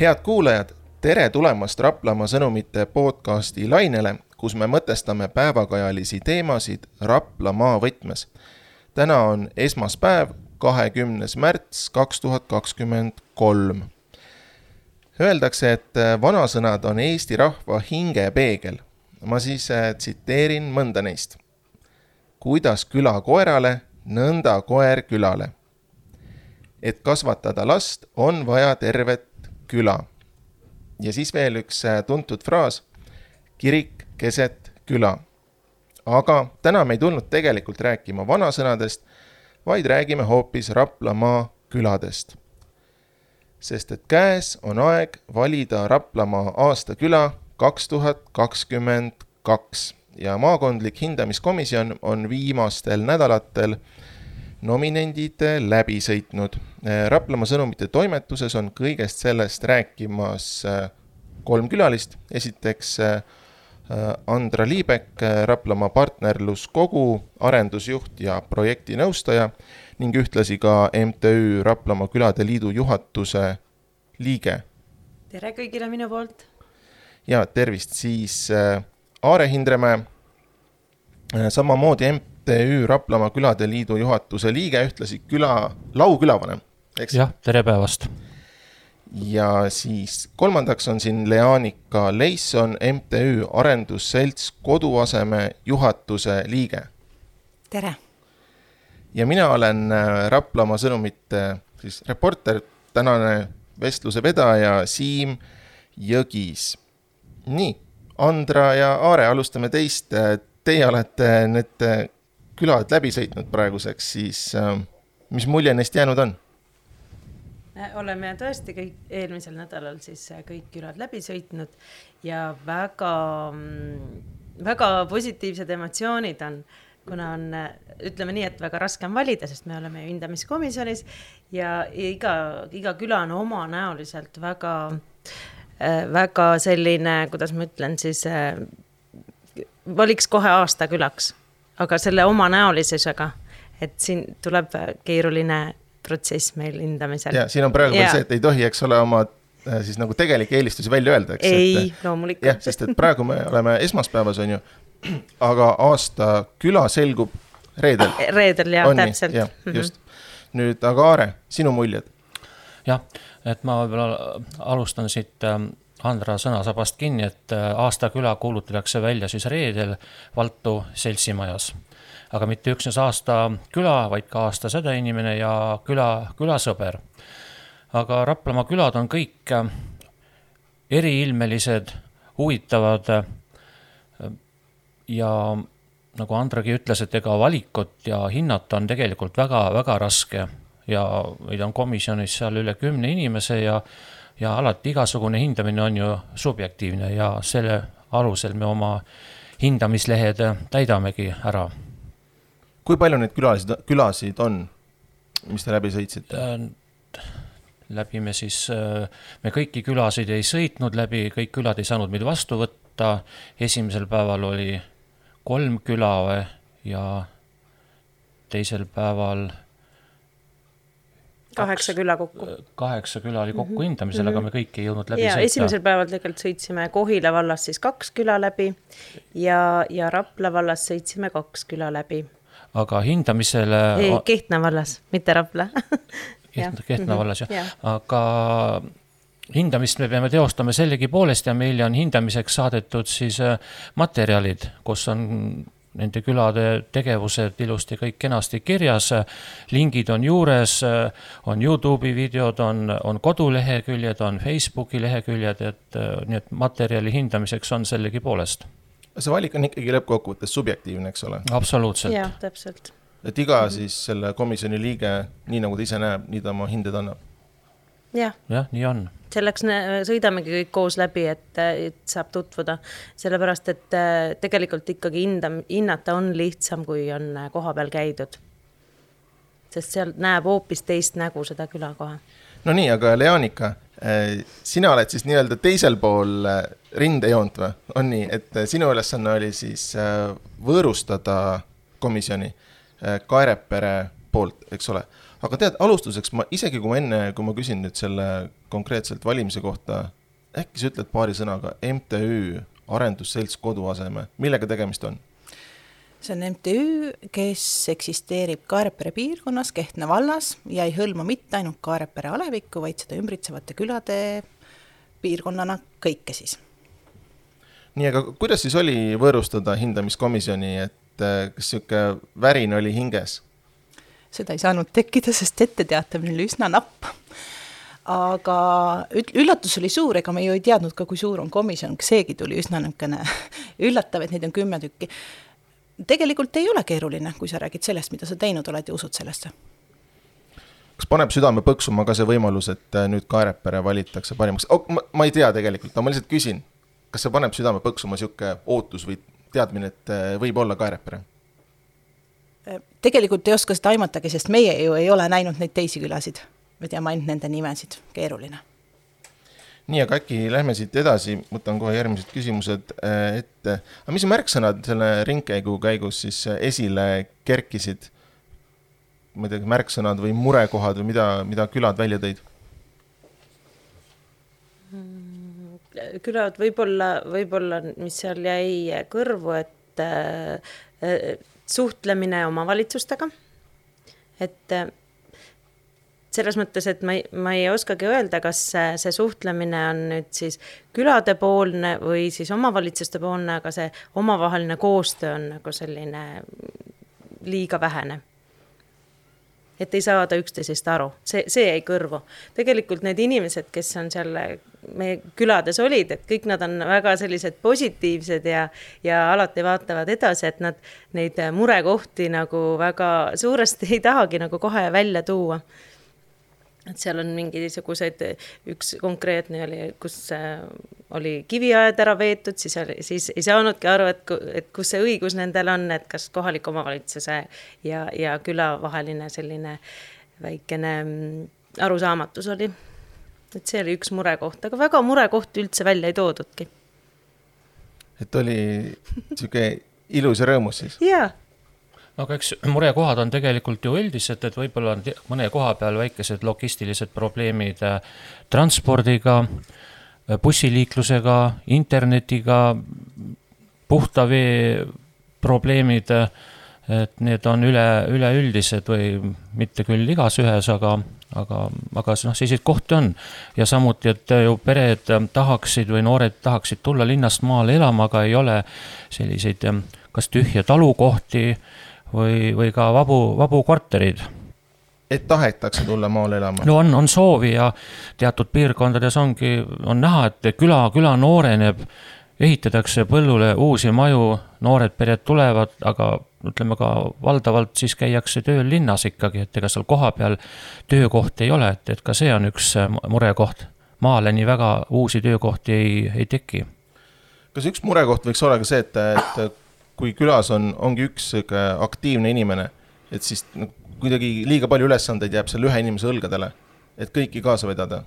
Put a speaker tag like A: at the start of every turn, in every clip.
A: head kuulajad, tere tulemast Raplamaa sõnumite podcasti lainele, kus me mõtestame päevakajalisi teemasid Raplamaa võtmes. täna on esmaspäev, kahekümnes märts kaks tuhat kakskümmend kolm. Öeldakse, et vanasõnad on Eesti rahva hingepeegel. ma siis äh, tsiteerin mõnda neist. kuidas küla koerale, nõnda koer külale et kasvatada last, on vaja tervet küla. ja siis veel üks äh, tuntud fraas, kirik keset küla. aga täna me ei tulnud tegelikult rääkima vanasõnadest, vaid räägime hoopis Raplamaa küladest. sest et käes on aeg valida Raplamaa aastaküla kaks tuhat kakskümmend kaks ja maakondlik hindamiskomisjon on viimastel nädalatel nominendid läbi sõitnud. Raplamaa sõnumite toimetuses on kõigest sellest rääkimas äh, kolm külalist, esiteks äh, Andra Liibek, Raplamaa partnerluskogu arendusjuht ja projektinõustaja ning ühtlasi ka MTÜ Raplamaa Külade Liidu juhatuse liige.
B: tere kõigile minu poolt!
A: ja tervist siis Aare Hindremäe, samamoodi MTÜ MTÜ Raplamaa Külade Liidu juhatuse liige, ühtlasi küla, laukülavanem,
C: eks? jah, tere päevast!
A: ja siis kolmandaks on siin Leanika Leisson, MTÜ Arendusselts Koduaseme juhatuse liige.
B: tere!
A: ja mina olen äh, Raplamaa sõnumite siis reporter, tänane vestluse vedaja Siim Jõgis. nii, Andra ja Aare, alustame teist. Teie olete need külad läbi sõitnud praeguseks, siis äh, mis mulje neist jäänud on?
B: Äh, oleme tõesti kõik eelmisel nädalal siis äh, kõik külad läbi sõitnud ja väga, mm, väga positiivsed emotsioonid on, kuna on, ütleme nii, et väga raske on valida, sest me oleme ju hindamiskomisjonis ja iga, iga küla on omanäoliselt väga, väga selline, kuidas ma ütlen siis, valiks kohe aasta külaks aga selle omanäolisusega, et siin tuleb keeruline protsess meil hindamisel.
A: ja siin on praegu veel see, et ei tohi, eks ole, oma äh, siis nagu tegelikke eelistusi välja öelda, eks.
B: ei, loomulikult.
A: jah, sest et praegu me oleme esmaspäevas, on ju, aga aasta küla selgub reedel.
B: reedel jah, täpselt. jah,
A: mhm. just. nüüd, aga Aare, sinu muljed?
C: jah, et ma võib-olla alustan siit ähm, Andra sõnasabast kinni, et äh, aastaküla kuulutatakse välja siis reedel Valtu seltsimajas. aga mitte üksnes aastaküla, vaid ka aasta sädeinimene ja küla, külasõber. aga Raplamaa külad on kõik äh, eriilmelised, huvitavad. Äh, ja nagu Andragi ütles, et ega valikut ja hinnata on tegelikult väga-väga raske ja meid on komisjonis seal üle kümne inimese ja ja alati igasugune hindamine on ju subjektiivne ja selle alusel me oma hindamislehed täidamegi ära.
A: kui palju neid külasid, külasid on, mis te läbi sõitsite?
C: Äh, läbi me siis, äh, me kõiki külasid ei sõitnud läbi, kõik külad ei saanud meid vastu võtta. esimesel päeval oli kolm küla ja teisel päeval
B: kaheksa küla kokku.
C: kaheksa küla oli kokku -hmm. hindamisel mm, -hmm. aga me kõiki ei jõudnud läbi
B: ja, sõita. esimesel päeval tegelikult sõitsime Kohila vallas siis kaks küla läbi ja, ja Rapla vallas sõitsime kaks küla läbi.
C: aga hindamisele.
B: Kehtna vallas, mitte Rapla
C: Kehtna, Kehtna mhm. vallas jah ja., aga hindamist me peame teostama sellegipoolest ja meile on hindamiseks saadetud siis äh, materjalid, kus on nende külade tegevused ilusti kõik kenasti kirjas, lingid on juures, on Youtube'i videod, on, on koduleheküljed, on Facebooki leheküljed, et nii et materjali hindamiseks on sellegipoolest.
A: see valik on ikkagi lõppkokkuvõttes subjektiivne, eks ole?
C: absoluutselt.
B: jah, täpselt.
A: et iga siis selle komisjoni liige, nii nagu ta ise näeb, nii ta oma hinded annab?
B: Jah
C: ja,, nii on
B: selleks sõidamegi kõik koos läbi, et, et saab tutvuda, sellepärast et äh, tegelikult ikkagi hinda, hinnata on lihtsam, kui on äh, kohapeal käidud. sest seal näeb hoopis teist nägu seda küla kohe.
A: no nii, aga Leanika, äh, sina oled siis nii-öelda teisel pool rindejoont või, on nii, et sinu ülesanne oli siis võõrustada komisjoni Kaerepere poolt, eks ole. Aga tead, alustuseks ma isegi, kui ma enne, kui ma küsin nüüd selle konkreetselt valimise kohta, äkki sa ütled paari sõnaga MTÜ Arendusselts Koduaseme, millega tegemist on?
D: see on MTÜ, kes eksisteerib Kaarepere piirkonnas, Kehtna vallas ja ei hõlma mitte ainult Kaarepere alevikku, vaid seda ümbritsevate külade piirkonnana kõike siis.
A: nii, aga kuidas siis oli võõrustada hindamiskomisjoni, et äh, kas niisugune värin oli hinges?
D: Seda ei saanud tekkida, sest etteteatamine oli üsna napp aga üllatus oli suur, ega me ju ei teadnud ka, kui suur on komisjon, seegi tuli üsna niisugune üllatav, et neid on kümme tükki. tegelikult ei ole keeruline, kui sa räägid sellest, mida sa teinud oled ja usud sellesse.
A: kas paneb südame põksuma ka see võimalus, et äh, nüüd Kaarepere valitakse parimaks oh,, ma, ei tea tegelikult, ma lihtsalt küsin, kas see paneb südame põksuma, niisugune ootus või teadmine, et äh, võib olla Kaarepere?
D: Tegelikult ei oska seda aimatagi, sest meie ju ei ole näinud neid teisi külasid me teame ainult nende nimesid, keeruline.
A: nii, aga äkki lähme siit edasi, võtan kohe järgmised küsimused äh, ette. aga mis märksõnad selle ringkäigu käigus siis äh, esile kerkisid? ma ei tea, märksõnad või murekohad või mida, mida külad välja tõid?
B: Mm, külad võib-olla, võib-olla, mis seal jäi kõrvu, et äh, suhtlemine omavalitsustega, et äh, selles mõttes, et ma ei, ma ei oskagi öelda, kas see, see suhtlemine on nüüd siis küladepoolne või siis omavalitsuste poolne, aga see omavaheline koostöö on nagu selline liiga vähene. Et ei saada üksteisest aru, see, see jäi kõrvu. tegelikult need inimesed, kes on seal meie külades olid, et kõik nad on väga sellised positiivsed ja, ja alati vaatavad edasi, et nad neid murekohti nagu väga suuresti ei tahagi nagu kohe välja tuua et seal on mingisuguseid, üks konkreetne oli, kus äh, oli kiviaed ära veetud, siis oli, siis ei saanudki aru, et, et kus see õigus nendel on, et kas kohaliku omavalitsuse ja, ja küla vaheline selline väikene mm, arusaamatus oli. et see oli üks murekoht, aga väga murekohti üldse välja ei toodudki.
A: et oli sihuke ilus ja rõõmus siis?
B: jaa
C: no aga eks murekohad on tegelikult ju üldised, et võib-olla on mõne koha peal väikesed logistilised probleemid äh, transpordiga, äh, bussiliiklusega, internetiga, puhta vee probleemid, äh, et need on üle, üleüldised või mitte küll igas ühes, aga, aga, aga noh, selliseid kohti on. ja samuti, et ju pered tahaksid või noored tahaksid tulla linnast maale elama, aga ei ole selliseid kas tühje talukohti või, või ka vabu, vabu korterid
A: et tahetakse tulla maale elama?
C: no on, on soovi ja teatud piirkondades ongi, on näha, et küla, küla nooreneb, ehitatakse põllule uusi maju, noored pered tulevad, aga ütleme ka valdavalt siis käiakse tööl linnas ikkagi, et ega seal kohapeal töökohti ei ole, et, et ka see on üks murekoht. maale nii väga uusi töökohti ei, ei teki.
A: kas üks murekoht võiks olla ka see, et, et kui külas on, ongi üks sihuke aktiivne inimene, et siis no, kuidagi liiga palju ülesandeid jääb selle ühe inimese õlgadele, et kõiki kaasa vedada.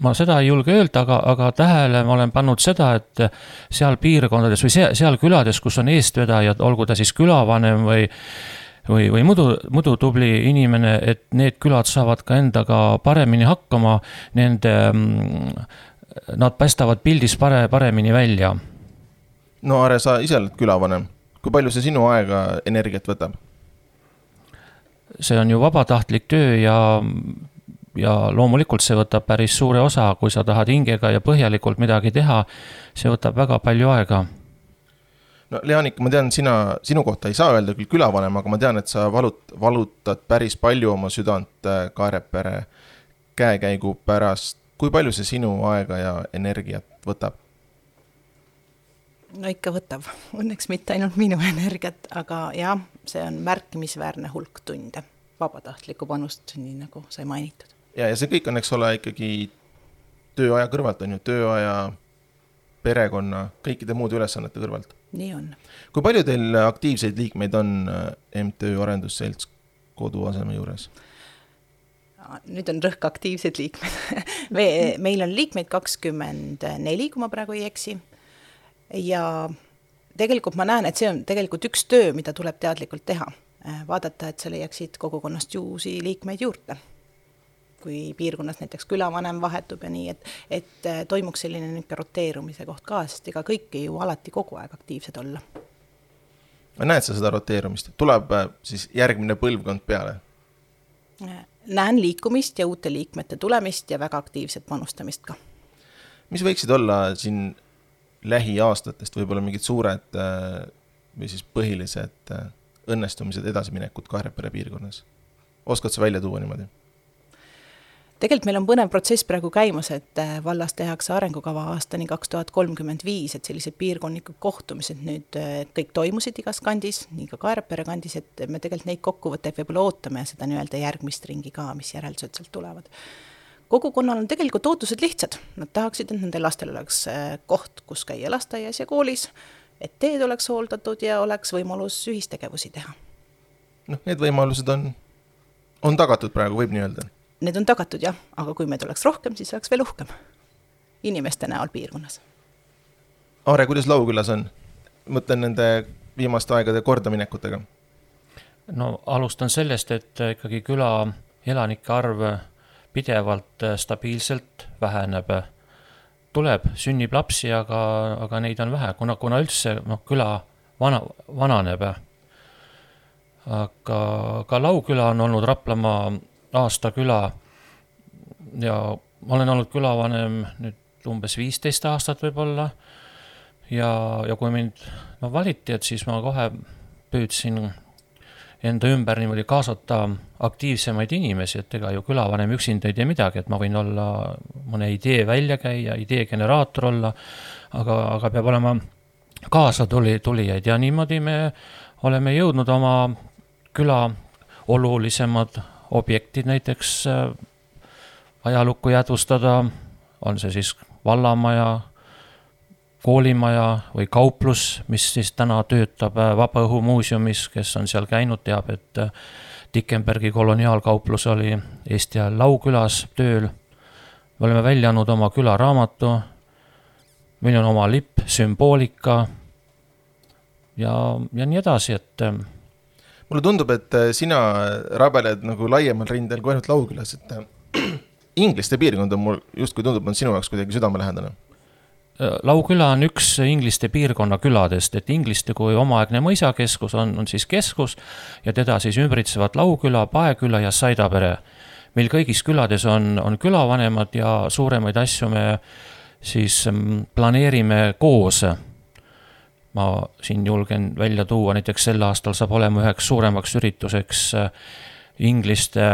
C: Ma seda ei julge öelda, aga, aga tähele ma olen pannud seda, et seal piirkondades või seal, seal külades, kus on eestvedajad, olgu ta siis külavanem või või, või muidu, muidu tubli inimene, et need külad saavad ka endaga paremini hakkama, nende, mm, nad paistavad pildis pare, paremini välja
A: no Are, sa ise oled külavanem, kui palju see sinu aega, energiat võtab?
C: see on ju vabatahtlik töö ja, ja loomulikult see võtab päris suure osa, kui sa tahad hingega ja põhjalikult midagi teha, see võtab väga palju aega
A: no Leanik, ma tean, sina, sinu kohta ei saa öelda küll külavanem, aga ma tean, et sa valut-, valutad päris palju oma südant äh, Kaarepere käekäigu pärast. kui palju see sinu aega ja energiat võtab?
D: No ikka võtab, õnneks mitte ainult minu energiat, aga jah, see on märkimisväärne hulk tunde, vabatahtlikku panust, nii nagu sai mainitud.
A: ja, ja see kõik on, eks ole, ikkagi tööaja kõrvalt, on ju, tööaja, perekonna, kõikide muude ülesannete kõrvalt.
D: nii on.
A: kui palju teil aktiivseid liikmeid on äh, MTÜ Arendusselts koduaseme juures?
D: nüüd on rõhk aktiivsed liikmed me, meil on liikmeid kakskümmend neli, kui ma praegu ei eksi ja tegelikult ma näen, et see on tegelikult üks töö, mida tuleb teadlikult teha. vaadata, et sa leiaksid kogukonnast uusi liikmeid juurde kui piirkonnas näiteks külavanem vahetub ja nii, et, et äh, toimuks selline niisugune roteerumise koht ka, sest ega kõik ei ju alati kogu aeg aktiivsed olla.
A: näed sa seda roteerumist, tuleb äh, siis järgmine põlvkond peale?
D: Äh, näen liikumist ja uute liikmete tulemist ja väga aktiivset panustamist ka.
A: mis võiksid olla siin lähiaastatest võib-olla mingid suured või siis põhilised õnnestumised, edasiminekud Kaarepere piirkonnas? oskad sa välja tuua niimoodi?
D: tegelikult meil on põnev protsess praegu käimas, et äh, vallas tehakse arengukava aastani kaks tuhat kolmkümmend viis, et sellised piirkondlikud kohtumised nüüd äh, kõik toimusid igas kandis, nii ka Kaarepere kandis, et me tegelikult neid kokkuvõtteid võib-olla ootame ja seda nii-öelda järgmist ringi ka, mis järeldused sealt tulevad. Kogukonnal on tegelikult ootused lihtsad, nad tahaksid, et nendel lastel oleks äh, koht, kus käia lasteaias ja koolis, et teed oleks hooldatud ja oleks võimalus ühistegevusi teha.
A: noh, need võimalused on, on tagatud praegu, võib nii öelda
D: need on tagatud jah, aga kui meid oleks rohkem, siis oleks veel uhkem inimeste näol piirkonnas.
A: Aare, kuidas Laukülas on? mõtlen nende viimaste aegade kordaminekutega.
C: no alustan sellest, et ikkagi küla elanike arv pidevalt stabiilselt väheneb. tuleb, sünnib lapsi, aga, aga neid on vähe, kuna, kuna üldse noh, küla vana, vananeb. aga ka Lauküla on olnud Raplamaa aasta küla ja ma olen olnud külavanem nüüd umbes viisteist aastat võib-olla ja, ja kui mind no valiti, et siis ma kohe püüdsin enda ümber niimoodi kaasata aktiivsemaid inimesi, et ega ju külavanem üksinda ei tee midagi, et ma võin olla mõne idee välja käia, idee generaator olla, aga, aga peab olema kaasatuli, tulijaid. Ja niimoodi me oleme jõudnud oma küla olulisemad objektid näiteks äh, ajalukku jäädvustada, on see siis vallamaja, koolimaja või kauplus, mis siis täna töötab äh, Vabaõhumuuseumis, kes on seal käinud, teab, et äh, Dickenbergi koloniaalkauplus oli Eesti ajal Laukülas tööl. me oleme välja andnud oma külaraamatu, meil on oma lipp, sümboolika ja, ja nii edasi, et
A: mulle tundub, et äh, sina rabeled nagu laiemal rindel kui ainult Laukülas, et äh, inglaste piirkond on mul justkui tundub, on sinu jaoks kuidagi südamelähedane.
C: Lauküla on üks Ingliste piirkonna küladest, et Ingliste kui omaaegne mõisakeskus on, on siis keskus ja teda siis ümbritsevad Lauküla, Paeküla ja Saidapere. meil kõigis külades on, on külavanemad ja suuremaid asju me siis mm, planeerime koos ma siin julgen välja tuua, näiteks sel aastal saab olema üheks suuremaks ürituseks äh, Ingliste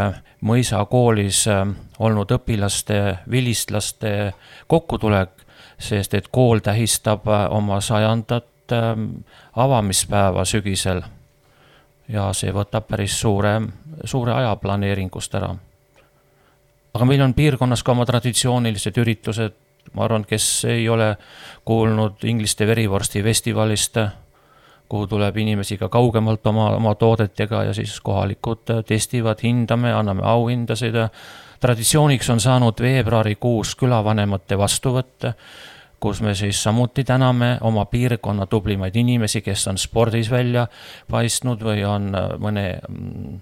C: mõisakoolis äh, olnud õpilaste, vilistlaste kokkutulek, sest et kool tähistab äh, oma sajandat avamispäeva sügisel. ja see võtab päris suure, suure aja planeeringust ära. aga meil on piirkonnas ka oma traditsioonilised üritused, ma arvan, kes ei ole kuulnud Ingliste verivorsti festivalist, kuhu tuleb inimesi ka kaugemalt oma, oma toodetega ja siis kohalikud testivad, hindame, anname auhindasid. Traditsiooniks on saanud veebruarikuus külavanemate vastuvõtt, kus me siis samuti täname oma piirkonna tublimaid inimesi, kes on spordis välja paistnud või on mõne mm,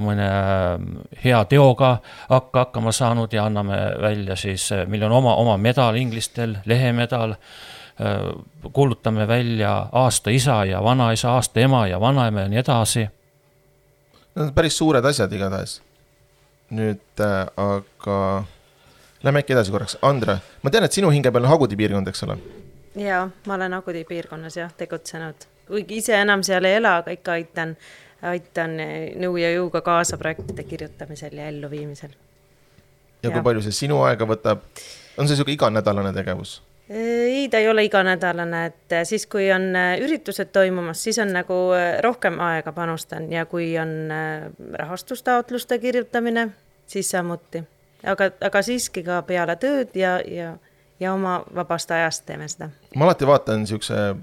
C: mõne äh, hea teoga hakka, hakkama saanud ja anname välja siis, äh, meil on oma, oma medal inglistel, lehemedal, äh, kuulutame välja aasta isa ja vanaisa, aasta ema ja vanaema ja nii edasi.
A: Need on päris suured asjad igatahes. Nüüd äh, aga lähme äkki edasi korraks, Andre, ma tean, et sinu hinge peal on Hagudi piirkond, eks ole?
B: jaa, ma olen Hagudi piirkonnas jah tegutsenud, kuigi ise enam seal ei ela, aga ikka aitan aitan nõu ja jõuga kaasa projektide kirjutamisel ja elluviimisel.
A: ja kui palju see sinu aega võtab? on see niisugune iganädalane tegevus?
B: Ei, ta ei ole iganädalane, et siis, kui on äh, üritused toimumas, siis on nagu äh, rohkem aega panustan ja kui on äh, rahastustaotluste kirjutamine, siis samuti. aga, aga siiski ka peale tööd ja, ja, ja oma vabast ajast teeme seda.
A: ma alati vaatan niisuguse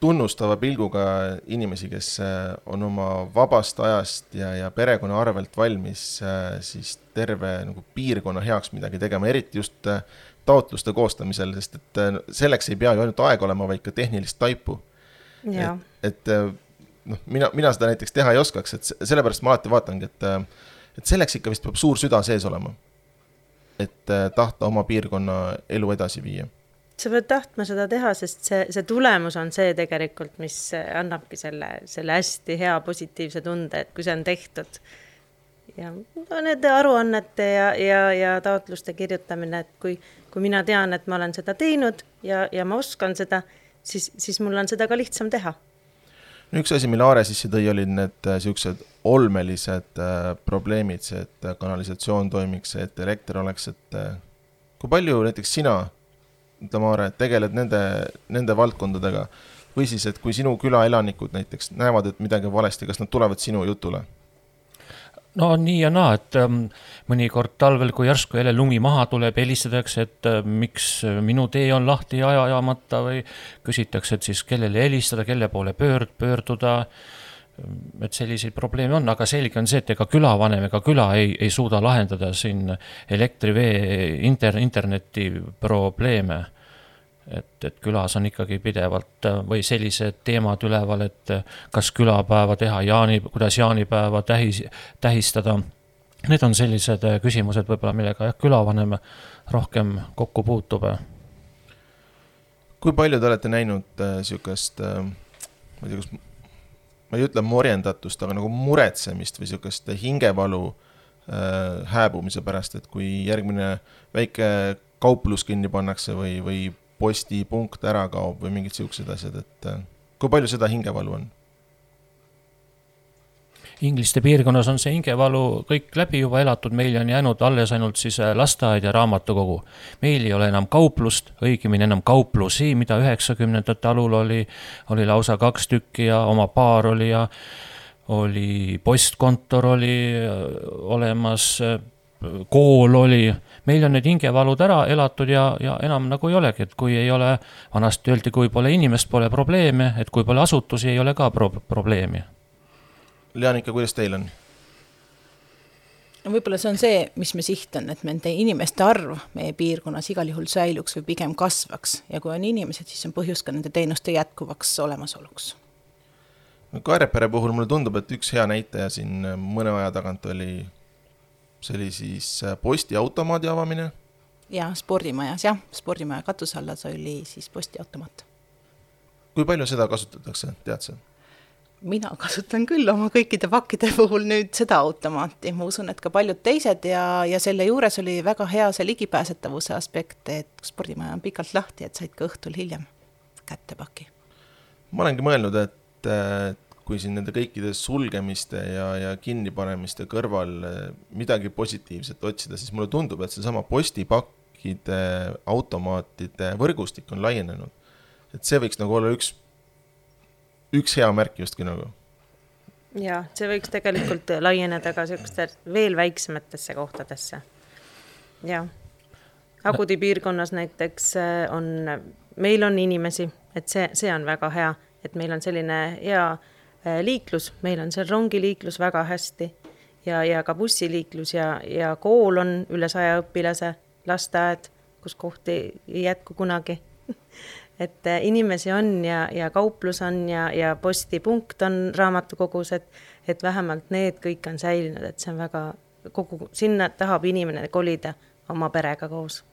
A: tunnustava pilguga inimesi, kes äh, on oma vabast ajast ja, ja perekonna arvelt valmis äh, siis terve nagu piirkonna heaks midagi tegema, eriti just äh, taotluste koostamisel, sest et selleks ei pea ju ainult aega olema, vaid ka tehnilist taipu. et, et noh, mina, mina seda näiteks teha ei oskaks, et sellepärast ma alati vaatangi, et, et selleks ikka vist peab suur süda sees olema. et tahta oma piirkonna elu edasi viia
B: sa pead tahtma seda teha, sest see, see tulemus on see tegelikult, mis annabki selle, selle hästi hea positiivse tunde, et kui see on tehtud. ja no nende aruannete ja, ja, ja taotluste kirjutamine, et kui, kui mina tean, et ma olen seda teinud ja, ja ma oskan seda, siis, siis mul on seda ka lihtsam teha.
A: no üks asi, mille Aare sisse tõi, olid need niisugused äh, olmelised äh, probleemid, see, et äh, kanalisatsioon toimiks, et elekter oleks, et äh, kui palju näiteks sina ütleme, Aare, tegeled nende, nende valdkondadega või siis, et kui sinu küla elanikud näiteks näevad, et midagi on valesti, kas nad tulevad sinu jutule?
C: No nii ja naa, et ähm, mõnikord talvel, kui järsku jälle lumi maha tuleb, helistatakse, et äh, miks minu tee on lahti aja ajamata või küsitakse, et siis kellele helistada, kelle poole pöörd-, pöörduda et selliseid probleeme on, aga selge on see, et ega külavanem ega küla ei, ei suuda lahendada siin elektri, vee, inter-, interneti probleeme. Et, et külas on ikkagi pidevalt või sellised teemad üleval, et kas külapäeva teha, jaani, kuidas jaanipäeva tähis, tähistada. Need on sellised küsimused võib-olla, millega jah, külavanem rohkem kokku puutub.
A: kui palju te olete näinud niisugust äh, ma ei tea, kas ma ei ütle morjendatust, aga nagu muretsemist või niisugust hingevalu äh, hääbumise pärast, et kui järgmine väike kauplus kinni pannakse või, või postipunkt ära kaob või mingid niisugused asjad, et äh, kui palju seda hingevalu on?
C: Ingliste piirkonnas on see hingevalu kõik läbi juba elatud, meil on jäänud alles ainult siis äh, lasteaed ja raamatukogu. meil ei ole enam kauplust, õigemini enam kauplusi, mida üheksakümnendate alul oli, oli lausa kaks tükki ja oma baar oli ja oli postkontor oli äh, olemas, kool oli, meil on need hingevalud ära elatud ja, ja enam nagu ei olegi, et kui ei ole, vanasti öeldi, kui pole inimest, pole probleeme, et kui pole asutusi, ei ole ka pro probleemi
A: Leanika, kuidas teil on?
D: no võib-olla see on see, mis me siht on, et nende inimeste arv meie piirkonnas igal juhul säiluks või pigem kasvaks ja kui on inimesed, siis on põhjus ka nende teenuste jätkuvaks olemasoluks.
A: no Kaarepere puhul mulle tundub, et üks hea näitaja siin mõne aja tagant oli, see oli siis postiautomaadi avamine.
D: jaa, spordimajas jah, spordimaja katuse alla oli siis postiautomaat.
A: kui palju seda kasutatakse, tead sa?
D: mina kasutan küll oma kõikide pakkide puhul nüüd seda automaati, ma usun, et ka paljud teised ja, ja selle juures oli väga hea see ligipääsetavuse aspekt, et spordimaja on pikalt lahti, et said ka õhtul hiljem kätte paki.
A: ma olengi mõelnud, et kui siin nende kõikide sulgemiste ja, ja kinnipanemiste kõrval midagi positiivset otsida, siis mulle tundub, et seesama postipakkide automaatide võrgustik on laienenud. et see võiks nagu olla üks üks hea märk justkui nagu.
B: ja see võiks tegelikult laieneda ka siukeste veel väiksematesse kohtadesse. jah, Agudi piirkonnas näiteks äh, on, meil on inimesi, et see, see on väga hea, et meil on selline hea liiklus, meil on seal rongiliiklus väga hästi ja, ja ka bussiliiklus ja, ja kool on üle saja õpilase, lasteaed, kus kohti ei jätku kunagi et äh, inimesi on ja, ja kauplus on ja, ja postipunkt on raamatukogus, et, et vähemalt need kõik on säilinud, et see on väga, kogu, sinna tahab inimene kolida oma perega koos.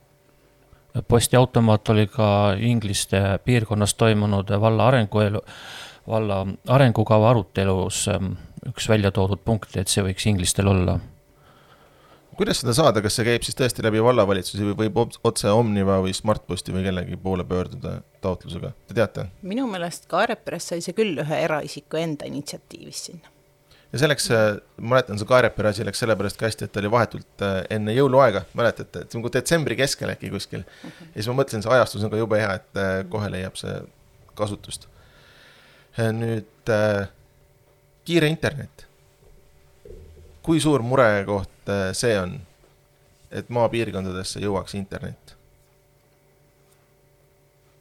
C: postiautomaat oli ka Ingliste piirkonnas toimunud valla arenguelu, valla arengukava arutelus ähm, üks välja toodud punkt, et see võiks inglistel olla
A: kuidas seda saada, kas see käib siis tõesti läbi vallavalitsusi või võib otse Omniva või Smartposti või kellegi poole pöörduda taotlusega, te teate?
D: minu meelest Kaareperes sai see küll ühe eraisiku enda initsiatiivist sinna.
A: ja selleks, äh, ma mäletan, see Kaarepere asi läks sellepärast ka hästi, et ta oli vahetult äh, enne jõuluaega, mäletate, et nagu detsembri keskel äkki kuskil uh. Mhm. ja siis ma mõtlesin, see ajastus on ka jube hea, et äh, kohe leiab see kasutust. Nüüd kiire internet. kui suur murekoht äh, see on, et maapiirkondadesse jõuaks internet?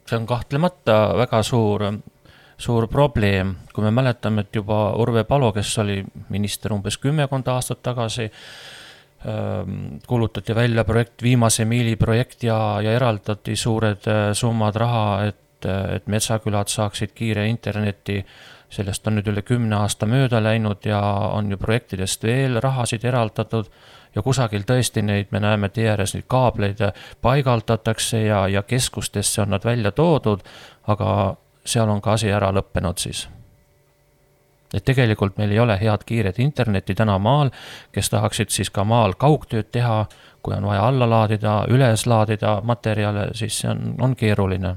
C: see on kahtlemata väga suur, suur probleem, kui me mäletame, et juba Urve Palo, kes oli minister umbes kümmekond aastat tagasi, ähm, kuulutati välja projekt, Viimase miili projekt ja, ja eraldati suured äh, summad raha, et, et metsakülad saaksid kiire interneti sellest on nüüd üle kümne aasta mööda läinud ja on ju projektidest veel rahasid eraldatud ja kusagil tõesti neid, me näeme tee ääres neid kaableid paigaldatakse ja, ja keskustesse on nad välja toodud, aga seal on ka asi ära lõppenud siis. et tegelikult meil ei ole head kiiret internetti täna maal, kes tahaksid siis ka maal kaugtööd teha, kui on vaja alla laadida, üles laadida materjale, siis see on, on keeruline.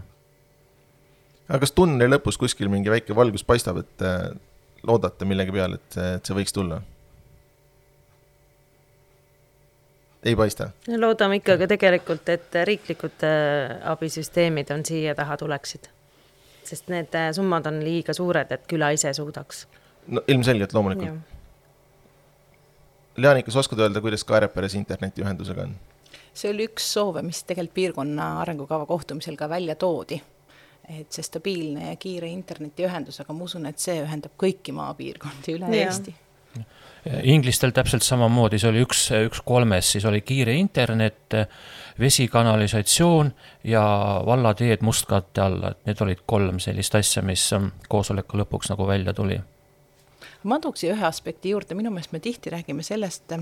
A: Aga kas tunneli lõpus kuskil mingi väike valgus paistab, et äh, loodate millegi peale, et, et see võiks tulla? ei paista?
B: loodame ikkagi tegelikult, et riiklikud äh, abisüsteemid on siia taha tuleksid. sest need äh, summad on liiga suured, et küla ise suudaks.
A: no ilmselgelt, loomulikult. Leanika, sa oskad öelda, kuidas Kaareperes internetiühendusega on?
D: see oli üks soove, mis tegelikult piirkonna arengukava kohtumisel ka välja toodi. Et see stabiilne ja kiire internetiühendus, aga ma usun, et see ühendab kõiki maapiirkondi üle ja. Eesti
C: inglistel täpselt samamoodi, see oli üks, üks kolmest, siis oli kiire internet, vesikanalisatsioon ja vallateed mustkatte alla, et need olid kolm sellist asja, mis ähm, koosoleku lõpuks nagu välja tuli.
D: ma tooksin ühe aspekti juurde, minu meelest me tihti räägime sellest,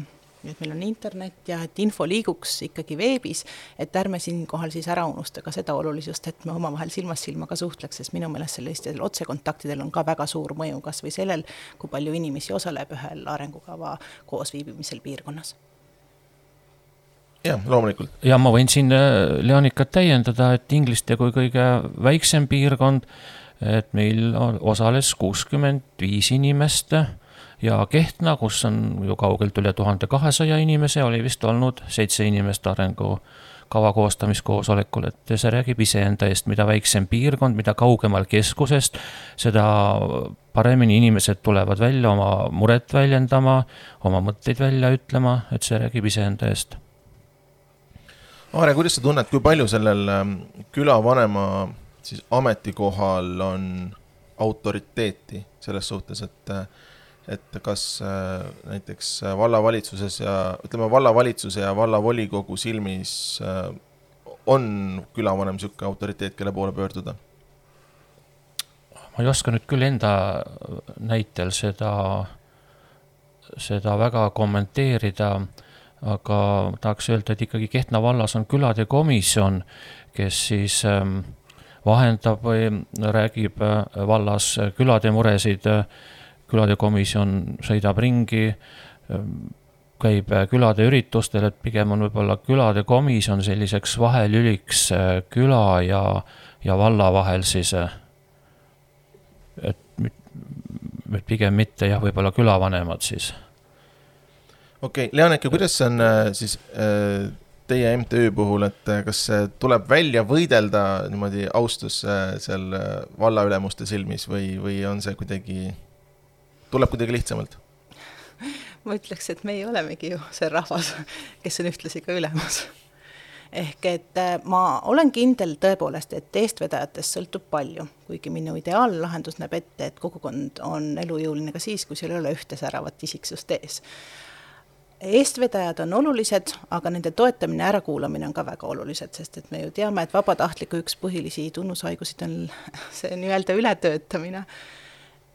D: et meil on internet ja et info liiguks ikkagi veebis, et ärme siinkohal siis ära unusta ka seda olulisust, et me omavahel silmast silma ka suhtleks, sest minu meelest sellistel otsekontaktidel on ka väga suur mõju kas või sellel, kui palju inimesi osaleb ühel arengukava koosviibimisel piirkonnas
A: jah, loomulikult.
C: ja ma võin siin äh, Leonikat täiendada, et Ingliste kui kõige väiksem piirkond, et meil osales kuuskümmend viis inimest ja Kehtna, kus on ju kaugelt üle tuhande kahesaja inimese, oli vist olnud seitse inimest arengukava koostamiskoosolekul, et see räägib iseenda eest, mida väiksem piirkond, mida kaugemal keskusest, seda paremini inimesed tulevad välja oma muret väljendama, oma mõtteid välja ütlema, et see räägib iseenda eest.
A: Aare, kuidas sa tunned, kui palju sellel ähm, külavanema siis ametikohal on autoriteeti selles suhtes, et äh, et kas äh, näiteks vallavalitsuses ja ütleme, vallavalitsuse ja vallavolikogu silmis äh, on külavanem niisugune autoriteet, kelle poole pöörduda?
C: ma ei oska nüüd küll enda näitel seda, seda väga kommenteerida, aga tahaks öelda, et ikkagi Kehtna vallas on külade komisjon, kes siis ähm, vahendab või räägib äh, vallas külade muresid külade komisjon sõidab ringi, käib külade üritustel, et pigem on võib-olla külade komisjon selliseks vahelüliks äh, küla ja, ja valla vahel siis. Äh, et, et pigem mitte jah, võib-olla külavanemad siis.
A: okei okay,, Leaneke, kuidas see on äh, siis teie MTÜ puhul, et kas tuleb välja võidelda niimoodi austus seal vallaülemuste silmis või, või on see kuidagi tuleb kuidagi lihtsamalt?
D: ma ütleks, et meie olemegi ju see rahvas, kes on ühtlasi ka ülemus. ehk et äh, ma olen kindel tõepoolest, et eestvedajatest sõltub palju, kuigi minu ideaallahendus näeb ette, et kogukond on elujõuline ka siis, kui seal ei ole ühte säravat isiksust ees eestvedajad on olulised, aga nende toetamine ärakuulamine on ka väga olulised, sest et me ju teame, et vabatahtliku üks põhilisi tunnushaigusid on see nii-öelda ületöötamine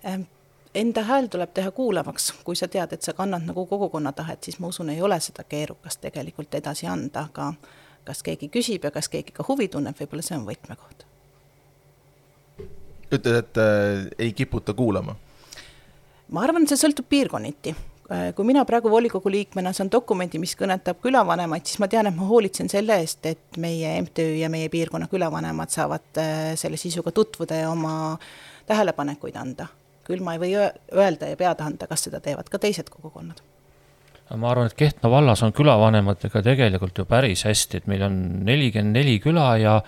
D: ehm, enda hääl tuleb teha kuulavaks, kui sa tead, et sa kannad nagu kogukonna tahet, siis ma usun, ei ole seda keerukast tegelikult edasi anda, aga kas keegi küsib ja kas keegi ka huvi tunneb, võib-olla see on võtmekoht.
A: ütled, et äh, ei kiputa kuulama?
D: ma arvan, see sõltub piirkonniti äh, kui mina praegu volikogu liikmena saan dokumendi, mis kõnetab külavanemaid, siis ma tean, et ma hoolitsen selle eest, et meie MTÜ ja meie piirkonna külavanemad saavad äh, selle sisuga tutvuda ja oma tähelepanekuid anda küll ma ei või öelda ja pead anda, kas seda teevad ka teised kogukonnad.
C: ma arvan, et Kehtna vallas on külavanematega tegelikult ju päris hästi, et meil on nelikümmend neli küla ja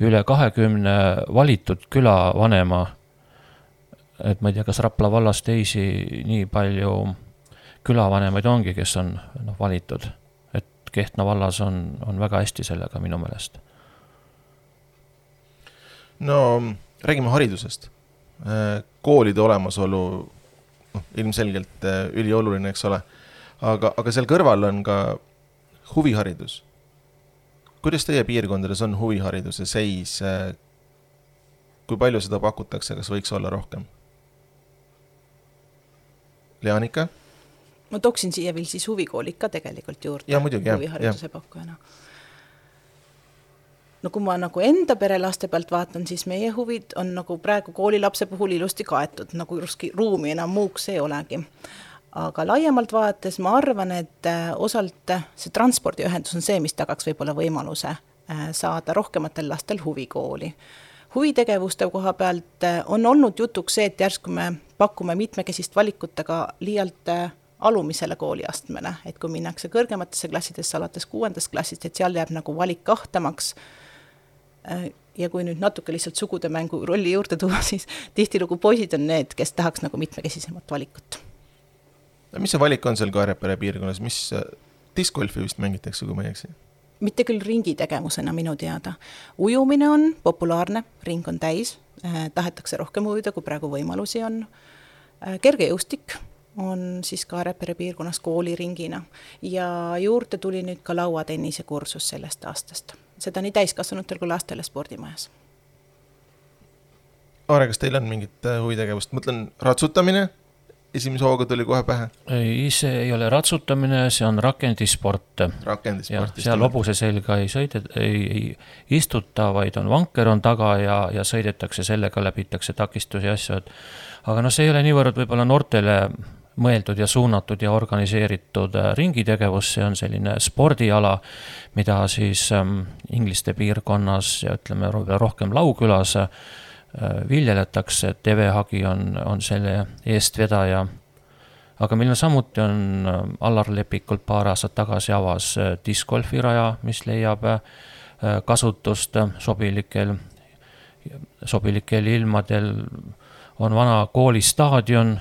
C: üle kahekümne valitud külavanema. et ma ei tea, kas Rapla vallas teisi nii palju külavanemaid ongi, kes on noh, valitud, et Kehtna vallas on, on väga hästi sellega minu meelest.
A: no räägime haridusest koolide olemasolu noh, ilmselgelt äh, ülioluline, eks ole. aga, aga seal kõrval on ka huviharidus. kuidas teie piirkondades on huvihariduse seis? Äh, kui palju seda pakutakse, kas võiks olla rohkem? Leanika?
D: ma tooksin siia veel siis huvikoolid ka tegelikult juurde. huvihariduse pakkujana. no kui ma nagu enda perelaste pealt vaatan, siis meie huvid on nagu praegu koolilapse puhul ilusti kaetud, nagu justkui ruumi enam muuks ei olegi aga laiemalt vaadates ma arvan, et äh, osalt see transpordiühendus on see, mis tagaks võib-olla võimaluse äh, saada rohkematel lastel huvikooli. huvitegevuste koha pealt äh, on olnud jutuks see, et järsku me pakume mitmekesist valikut, aga liialt alumisele kooliastmele, et kui minnakse kõrgematesse klassidesse alates kuuendast klassist, et seal jääb nagu valik kahtamaks. Ja kui nüüd natuke lihtsalt sugude mängu rolli juurde tuua, siis tihtilugu poisid on need, kes tahaks nagu mitmekesisemat valikut
A: mis see valik on seal Kaarepere piirkonnas, mis discgolfi vist mängitakse, kui ma ei eksi?
D: mitte küll ringitegevusena minu teada. ujumine on populaarne, ring on täis eh,, tahetakse rohkem ujuda, kui praegu võimalusi on eh,. kergejõustik on siis Kaarepere piirkonnas kooliringina ja juurde tuli nüüd ka lauatennise kursus sellest aastast, seda nii täiskasvanutel kui lastele spordimajas.
A: Aare, kas teil on mingit huvitegevust, mõtlen ratsutamine esimese hooga tuli kohe pähe?
C: ei, see ei ole ratsutamine, see on rakendisport.
A: rakendisport.
C: seal hobuse selga ei sõida, ei, ei istuta, vaid on vanker on taga ja, ja sõidetakse sellega, läbitakse takistusi ja asju, et aga noh, see ei ole niivõrd võib-olla noortele mõeldud ja suunatud ja organiseeritud äh, ringitegevus, see on selline spordiala, mida siis ähm, ingliste piirkonnas ja ütleme rohkem Laukülas äh, viljeletakse, et Eve Hagi on, on selle eestvedaja. aga meil on samuti, on äh, Allar Lepikult paar aastat tagasi avas discgolfi raja, mis leiab kasutust sobilikel, sobilikel ilmadel. on vana koolistaadion,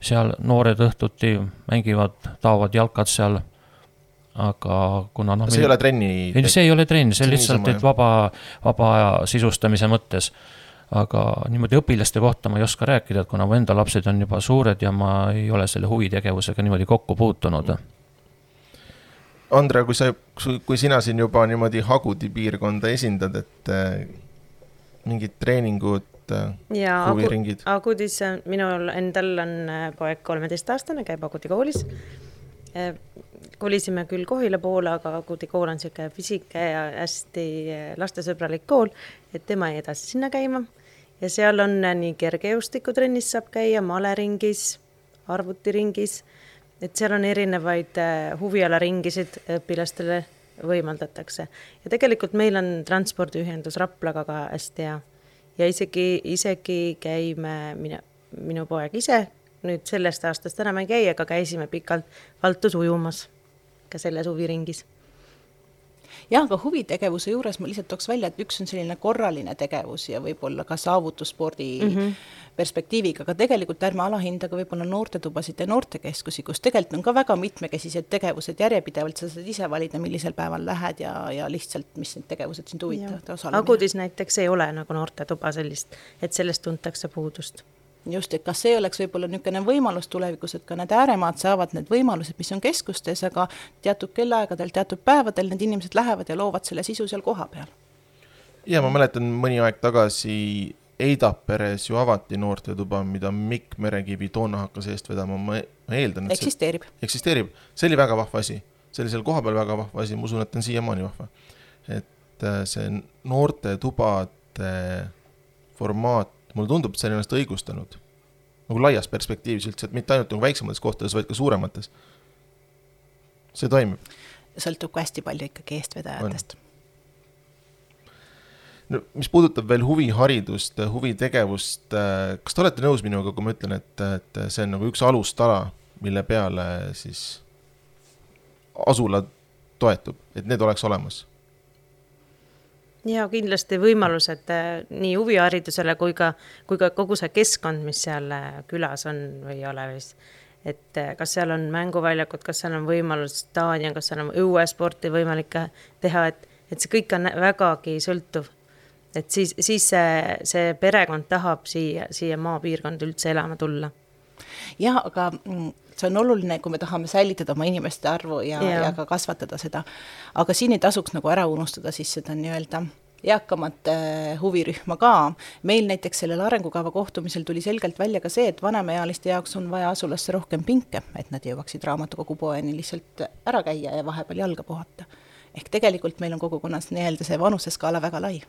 C: seal noored õhtuti mängivad, taovad jalkad seal aga kuna noh.
A: see ei ole trenni?
C: ei, see ei ole trenn, see on lihtsalt, et vaba, vaba aja sisustamise mõttes aga niimoodi õpilaste kohta ma ei oska rääkida, et kuna mu enda lapsed on juba suured ja ma ei ole selle huvitegevusega niimoodi kokku puutunud.
A: Andre, kui sa, kui sina siin juba niimoodi Hagudi piirkonda esindad, et äh, mingid treeningud äh,, huviringid?
B: Agudis, minul endal on äh, poeg kolmeteistaastane, käib Agudi koolis äh, kolisime küll Kohila poole, aga Agudi kool on niisugune pisike ja hästi lastesõbralik kool, et tema jäi edasi sinna käima ja seal on nii kergejõustikutrennis saab käia, maleringis, arvutiringis, et seal on erinevaid huvialaringisid õpilastele võimaldatakse. ja tegelikult meil on transpordiühendus Raplaga ka hästi hea. Ja isegi, isegi käime, mina, minu poeg ise, nüüd sellest aastast enam ei käi, aga käisime pikalt Valtus ujumas ka selles huviringis
D: jah, aga huvitegevuse juures ma lihtsalt tooks välja, et üks on selline korraline tegevus ja võib-olla ka saavutusspordi mm -hmm. perspektiiviga, aga tegelikult ärme alahindage võib-olla noortetubasid ja noortekeskusi, kus tegelikult on ka väga mitmekesised tegevused järjepidevalt, sa saad ise valida, millisel päeval lähed ja, ja lihtsalt, mis need tegevused sind huvitavad.
B: Agudis näiteks ei ole nagu noortetuba sellist, et sellest tuntakse puudust
D: just, et kas see oleks võib-olla niisugune võimalus tulevikus, et ka need ääremaad saavad need võimalused, mis on keskustes, aga teatud kellaaegadel, teatud päevadel need inimesed lähevad ja loovad selle sisu seal kohapeal.
A: ja ma mäletan mõni aeg tagasi Eidaperes ju avati noortetuba, mida Mikk Merekivi toona hakkas eest vedama, ma eeldan,
D: et eksisteerib.
A: eksisteerib, see oli väga vahva asi, see oli seal kohapeal väga vahva asi, ma usun, et on siiamaani vahva. et äh, see noortetubade formaat mulle tundub, et see on ennast õigustanud. nagu laias perspektiivis üldse, et mitte ainult nagu väiksemates kohtades, vaid ka suuremates. see toimib.
D: sõltub ka hästi palju ikkagi eestvedajatest.
A: no mis puudutab veel huviharidust, huvitegevust, kas te olete nõus minuga, kui ma ütlen, et, et see on nagu üks alustala, mille peale siis asula toetub, et need oleks olemas
B: ja kindlasti võimalused äh, nii huviharidusele kui ka, kui ka kogu see keskkond, mis seal äh, külas on või ei ole vist. et äh, kas seal on mänguväljakud, kas seal on võimalus staadion, kas seal on õuesporti võimalik teha, et, et see kõik on vägagi sõltuv. et siis, siis see, see perekond tahab siia, siia maapiirkonda üldse elama tulla.
D: Jah, aga mm, see on oluline, kui me tahame säilitada oma inimeste arvu ja, ja., ja ka kasvatada seda. aga siin ei tasuks nagu ära unustada siis seda nii-öelda eakamat äh, huvirühma ka. meil näiteks sellel arengukava kohtumisel tuli selgelt välja ka see, et vanemaealiste jaoks on vaja asulasse rohkem pinke, et nad jõuaksid raamatukogu poeni lihtsalt ära käia ja vahepeal jalga puhata. ehk tegelikult meil on kogukonnas nii-öelda see vanuseskaala väga lai.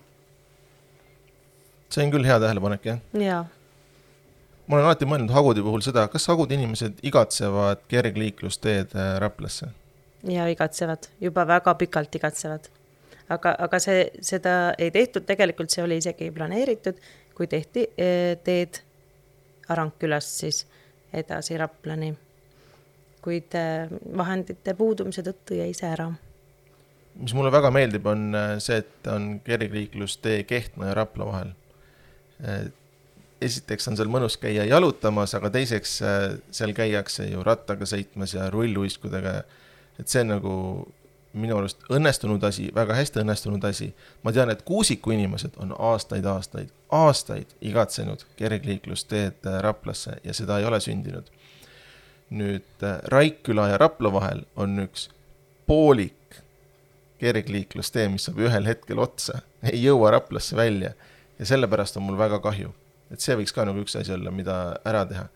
A: see on küll hea tähelepanek, jah?
B: jaa
A: ma olen alati mõelnud Hagudi puhul seda, kas Hagudi inimesed igatsevad kergliiklusteed äh, Raplasse?
B: ja igatsevad, juba väga pikalt igatsevad. aga, aga see, seda ei tehtud, tegelikult see oli isegi planeeritud, kui tehti eh, teed Arankkülast siis edasi Raplani. kuid eh, vahendite puudumise tõttu jäi see ära.
A: mis mulle väga meeldib, on see, et on kergliiklustee Kehtna ja Rapla vahel. Esiteks on seal mõnus käia jalutamas, aga teiseks seal käiakse ju rattaga sõitmas ja rulluiskudega et see on nagu minu arust õnnestunud asi, väga hästi õnnestunud asi. ma tean, et Kuusiku inimesed on aastaid-aastaid, aastaid igatsenud kergliiklusteed äh, Raplasse ja seda ei ole sündinud. nüüd äh, Raikküla ja Rapla vahel on üks poolik kergliiklustee, mis saab ühel hetkel otsa, ei jõua Raplasse välja ja sellepärast on mul väga kahju, et see võiks ka nagu üks asi olla, mida ära teha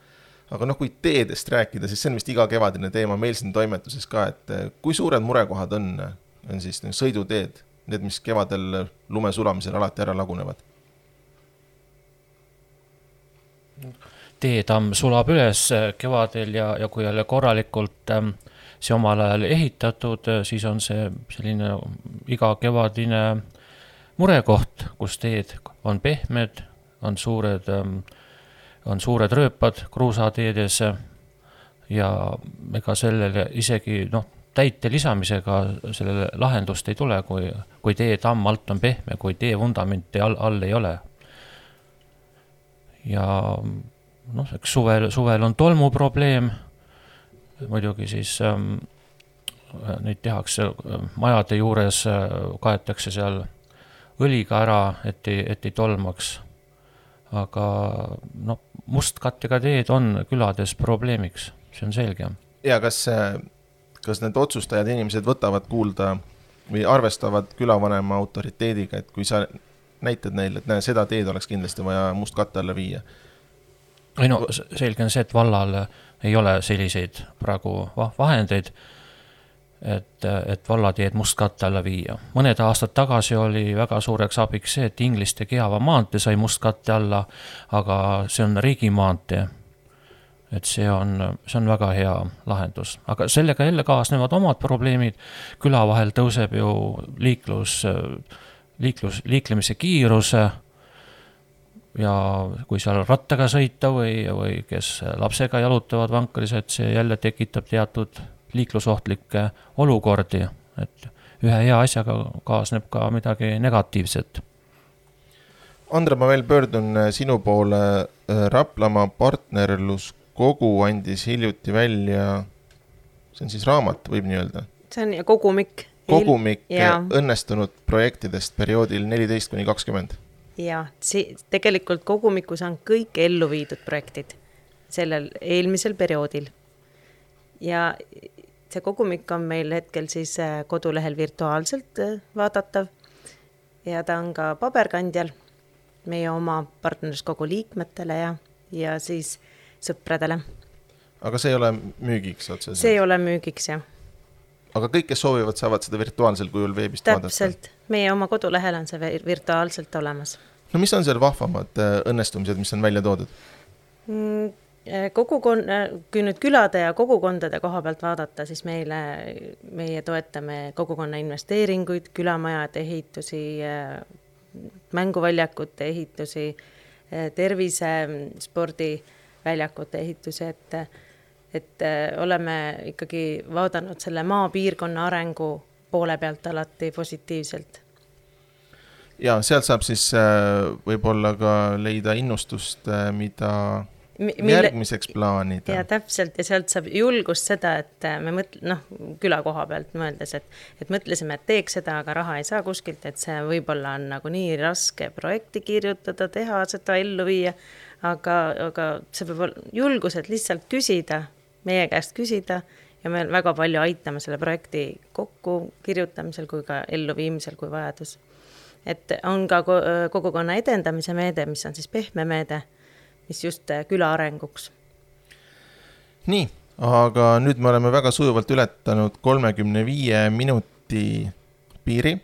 A: aga noh, kui teedest rääkida, siis see on vist igakevadine teema meil siin toimetuses ka, et eh, kui suured murekohad on, on siis sõiduteed, need, mis kevadel lume sulamisel alati ära lagunevad?
C: teetamm sulab üles kevadel ja, ja kui jälle korralikult ähm, see omal ajal ehitatud, siis on see selline igakevadine murekoht, kus teed on pehmed, on suured ähm, on suured rööpad kruusateedes ja ega sellele isegi noh, täite lisamisega sellele lahendust ei tule, kui, kui teetamm alt on pehme, kui tee vundamenti all, all ei ole. ja noh, eks suvel, suvel on tolmuprobleem, muidugi siis ähm, neid tehakse majade juures, kaetakse seal õliga ära, et ei, et ei tolmaks aga noh, mustkattega teed on külades probleemiks, see on selge.
A: ja kas, kas need otsustajad, inimesed võtavad kuulda või arvestavad külavanema autoriteediga, et kui sa näitad neile, et näe, seda teed oleks kindlasti vaja mustkatte alla viia?
C: ei no selge on see, et vallal ei ole selliseid praegu vahendeid et, et vallateed mustkatte alla viia. mõned aastad tagasi oli väga suureks abiks see, et Ingliste-Keava maantee sai mustkatte alla, aga see on riigimaantee. et see on, see on väga hea lahendus, aga sellega jälle kaasnevad omad probleemid. küla vahel tõuseb ju liiklus, liiklus, liiklemise kiirus ja kui seal rattaga sõita või, või kes lapsega jalutavad vankris, et see jälle tekitab teatud liiklusohtlikke olukordi, et ühe hea asjaga kaasneb ka midagi negatiivset.
A: Andre, ma veel pöördun äh, sinu poole. Äh, Raplamaa partnerluskogu andis hiljuti välja, see on siis raamat, võib nii öelda?
B: see on kogumik.
A: kogumik ja. õnnestunud projektidest perioodil neliteist kuni kakskümmend.
B: ja, see tegelikult kogumikus on kõik ellu viidud projektid sellel eelmisel perioodil. ja see kogumik on meil hetkel siis äh, kodulehel virtuaalselt äh, vaadatav ja ta on ka paberkandjal meie oma partnerluskogu liikmetele ja, ja siis sõpradele.
A: aga see ei ole müügiks otseselt?
B: see ei ole müügiks, jah.
A: aga kõik, kes soovivad, saavad seda virtuaalsel kujul veebist
B: täpselt. vaadata? täpselt, meie oma kodulehel on see virtuaalselt olemas.
A: no mis on seal vahvamad äh, õnnestumised, mis on välja toodud
B: mm,? Äh, kogukon-, äh, kui nüüd külade ja kogukondade koha pealt vaadata, siis meile, meie toetame kogukonna investeeringuid, külamajade ehitusi, äh, mänguväljakute ehitusi, tervisespordiväljakute ehitusi, et et oleme ikkagi vaadanud selle maapiirkonna arengu poole pealt alati positiivselt.
A: ja sealt saab siis võib-olla ka leida innustust, mida mille, järgmiseks plaanida.
B: ja täpselt ja sealt saab julgust seda, et äh, me mõtle-, noh, küla koha pealt mõeldes, et, et mõtlesime, et teeks seda, aga raha ei saa kuskilt, et see võib-olla on nagu nii raske projekti kirjutada, teha seda, ellu viia. aga, aga see peab olema julgused lihtsalt küsida, meie käest küsida ja me väga palju aitame selle projekti kokkukirjutamisel kui ka elluviimisel, kui vajadus et on ka kogukonna edendamise meede, mis on siis pehme meede, mis just küla arenguks.
A: nii, aga nüüd me oleme väga sujuvalt ületanud kolmekümne viie minuti piiri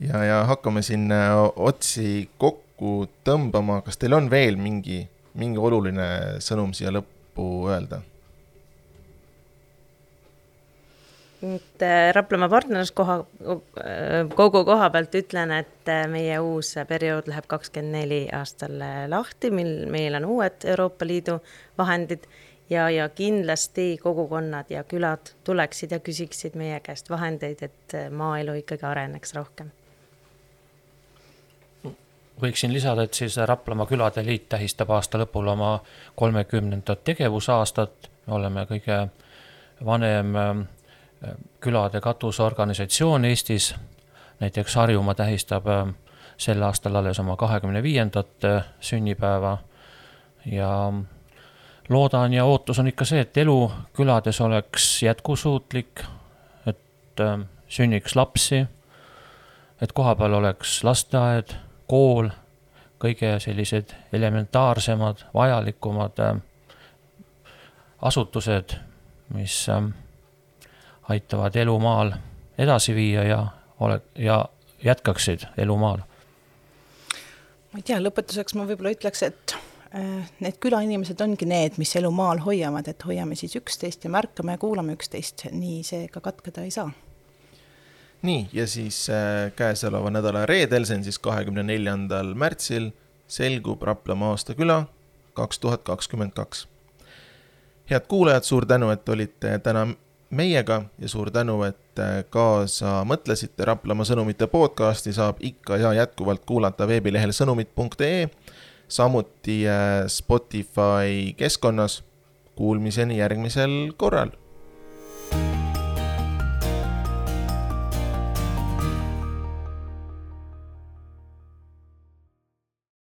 A: ja, ja hakkame siin otsi kokku tõmbama, kas teil on veel mingi, mingi oluline sõnum siia lõppu öelda?
B: Et äh, Raplamaa partnerluskoha, äh, kogu koha pealt ütlen, et äh, meie uus periood läheb kakskümmend neli aastal lahti, mil meil on uued Euroopa Liidu vahendid ja, ja kindlasti kogukonnad ja külad tuleksid ja küsiksid meie käest vahendeid, et maaelu ikkagi areneks rohkem.
C: Võiksin lisada, et siis Raplamaa Külade Liit tähistab aasta lõpul oma kolmekümnendat tegevusaastat, me oleme kõige vanem külade katusorganisatsioon Eestis, näiteks Harjumaa tähistab äh, sel aastal alles oma kahekümne viiendat äh, sünnipäeva. Ja loodan ja ootus on ikka see, et elu külades oleks jätkusuutlik, et sünniks lapsi, et kohapeal oleks lasteaed kool, kõige sellised elementaarsemad, vajalikumad äh, asutused, mis äh, aitavad elu maal edasi viia ja ole- ja jätkaksid elu maal.
D: ma ei tea, lõpetuseks ma võib-olla ütleks, et äh, need külainimesed ongi need, mis elu maal hoiavad, et hoiame siis üksteist ja märkame ja kuulame üksteist, nii see ka katkeda ei saa
A: nii, ja siis äh, käesoleva nädala reedel, see on siis kahekümne neljandal märtsil, selgub Raplamaa aastaküla kaks tuhat kakskümmend kaks. head kuulajad, suur tänu, et olite täna meiega ja suur tänu, et äh, kaasa mõtlesite. Raplamaa sõnumite podcasti saab ikka ja jätkuvalt kuulata veebilehel sõnumid.ee, samuti äh, Spotify keskkonnas. Kuulmiseni järgmisel korral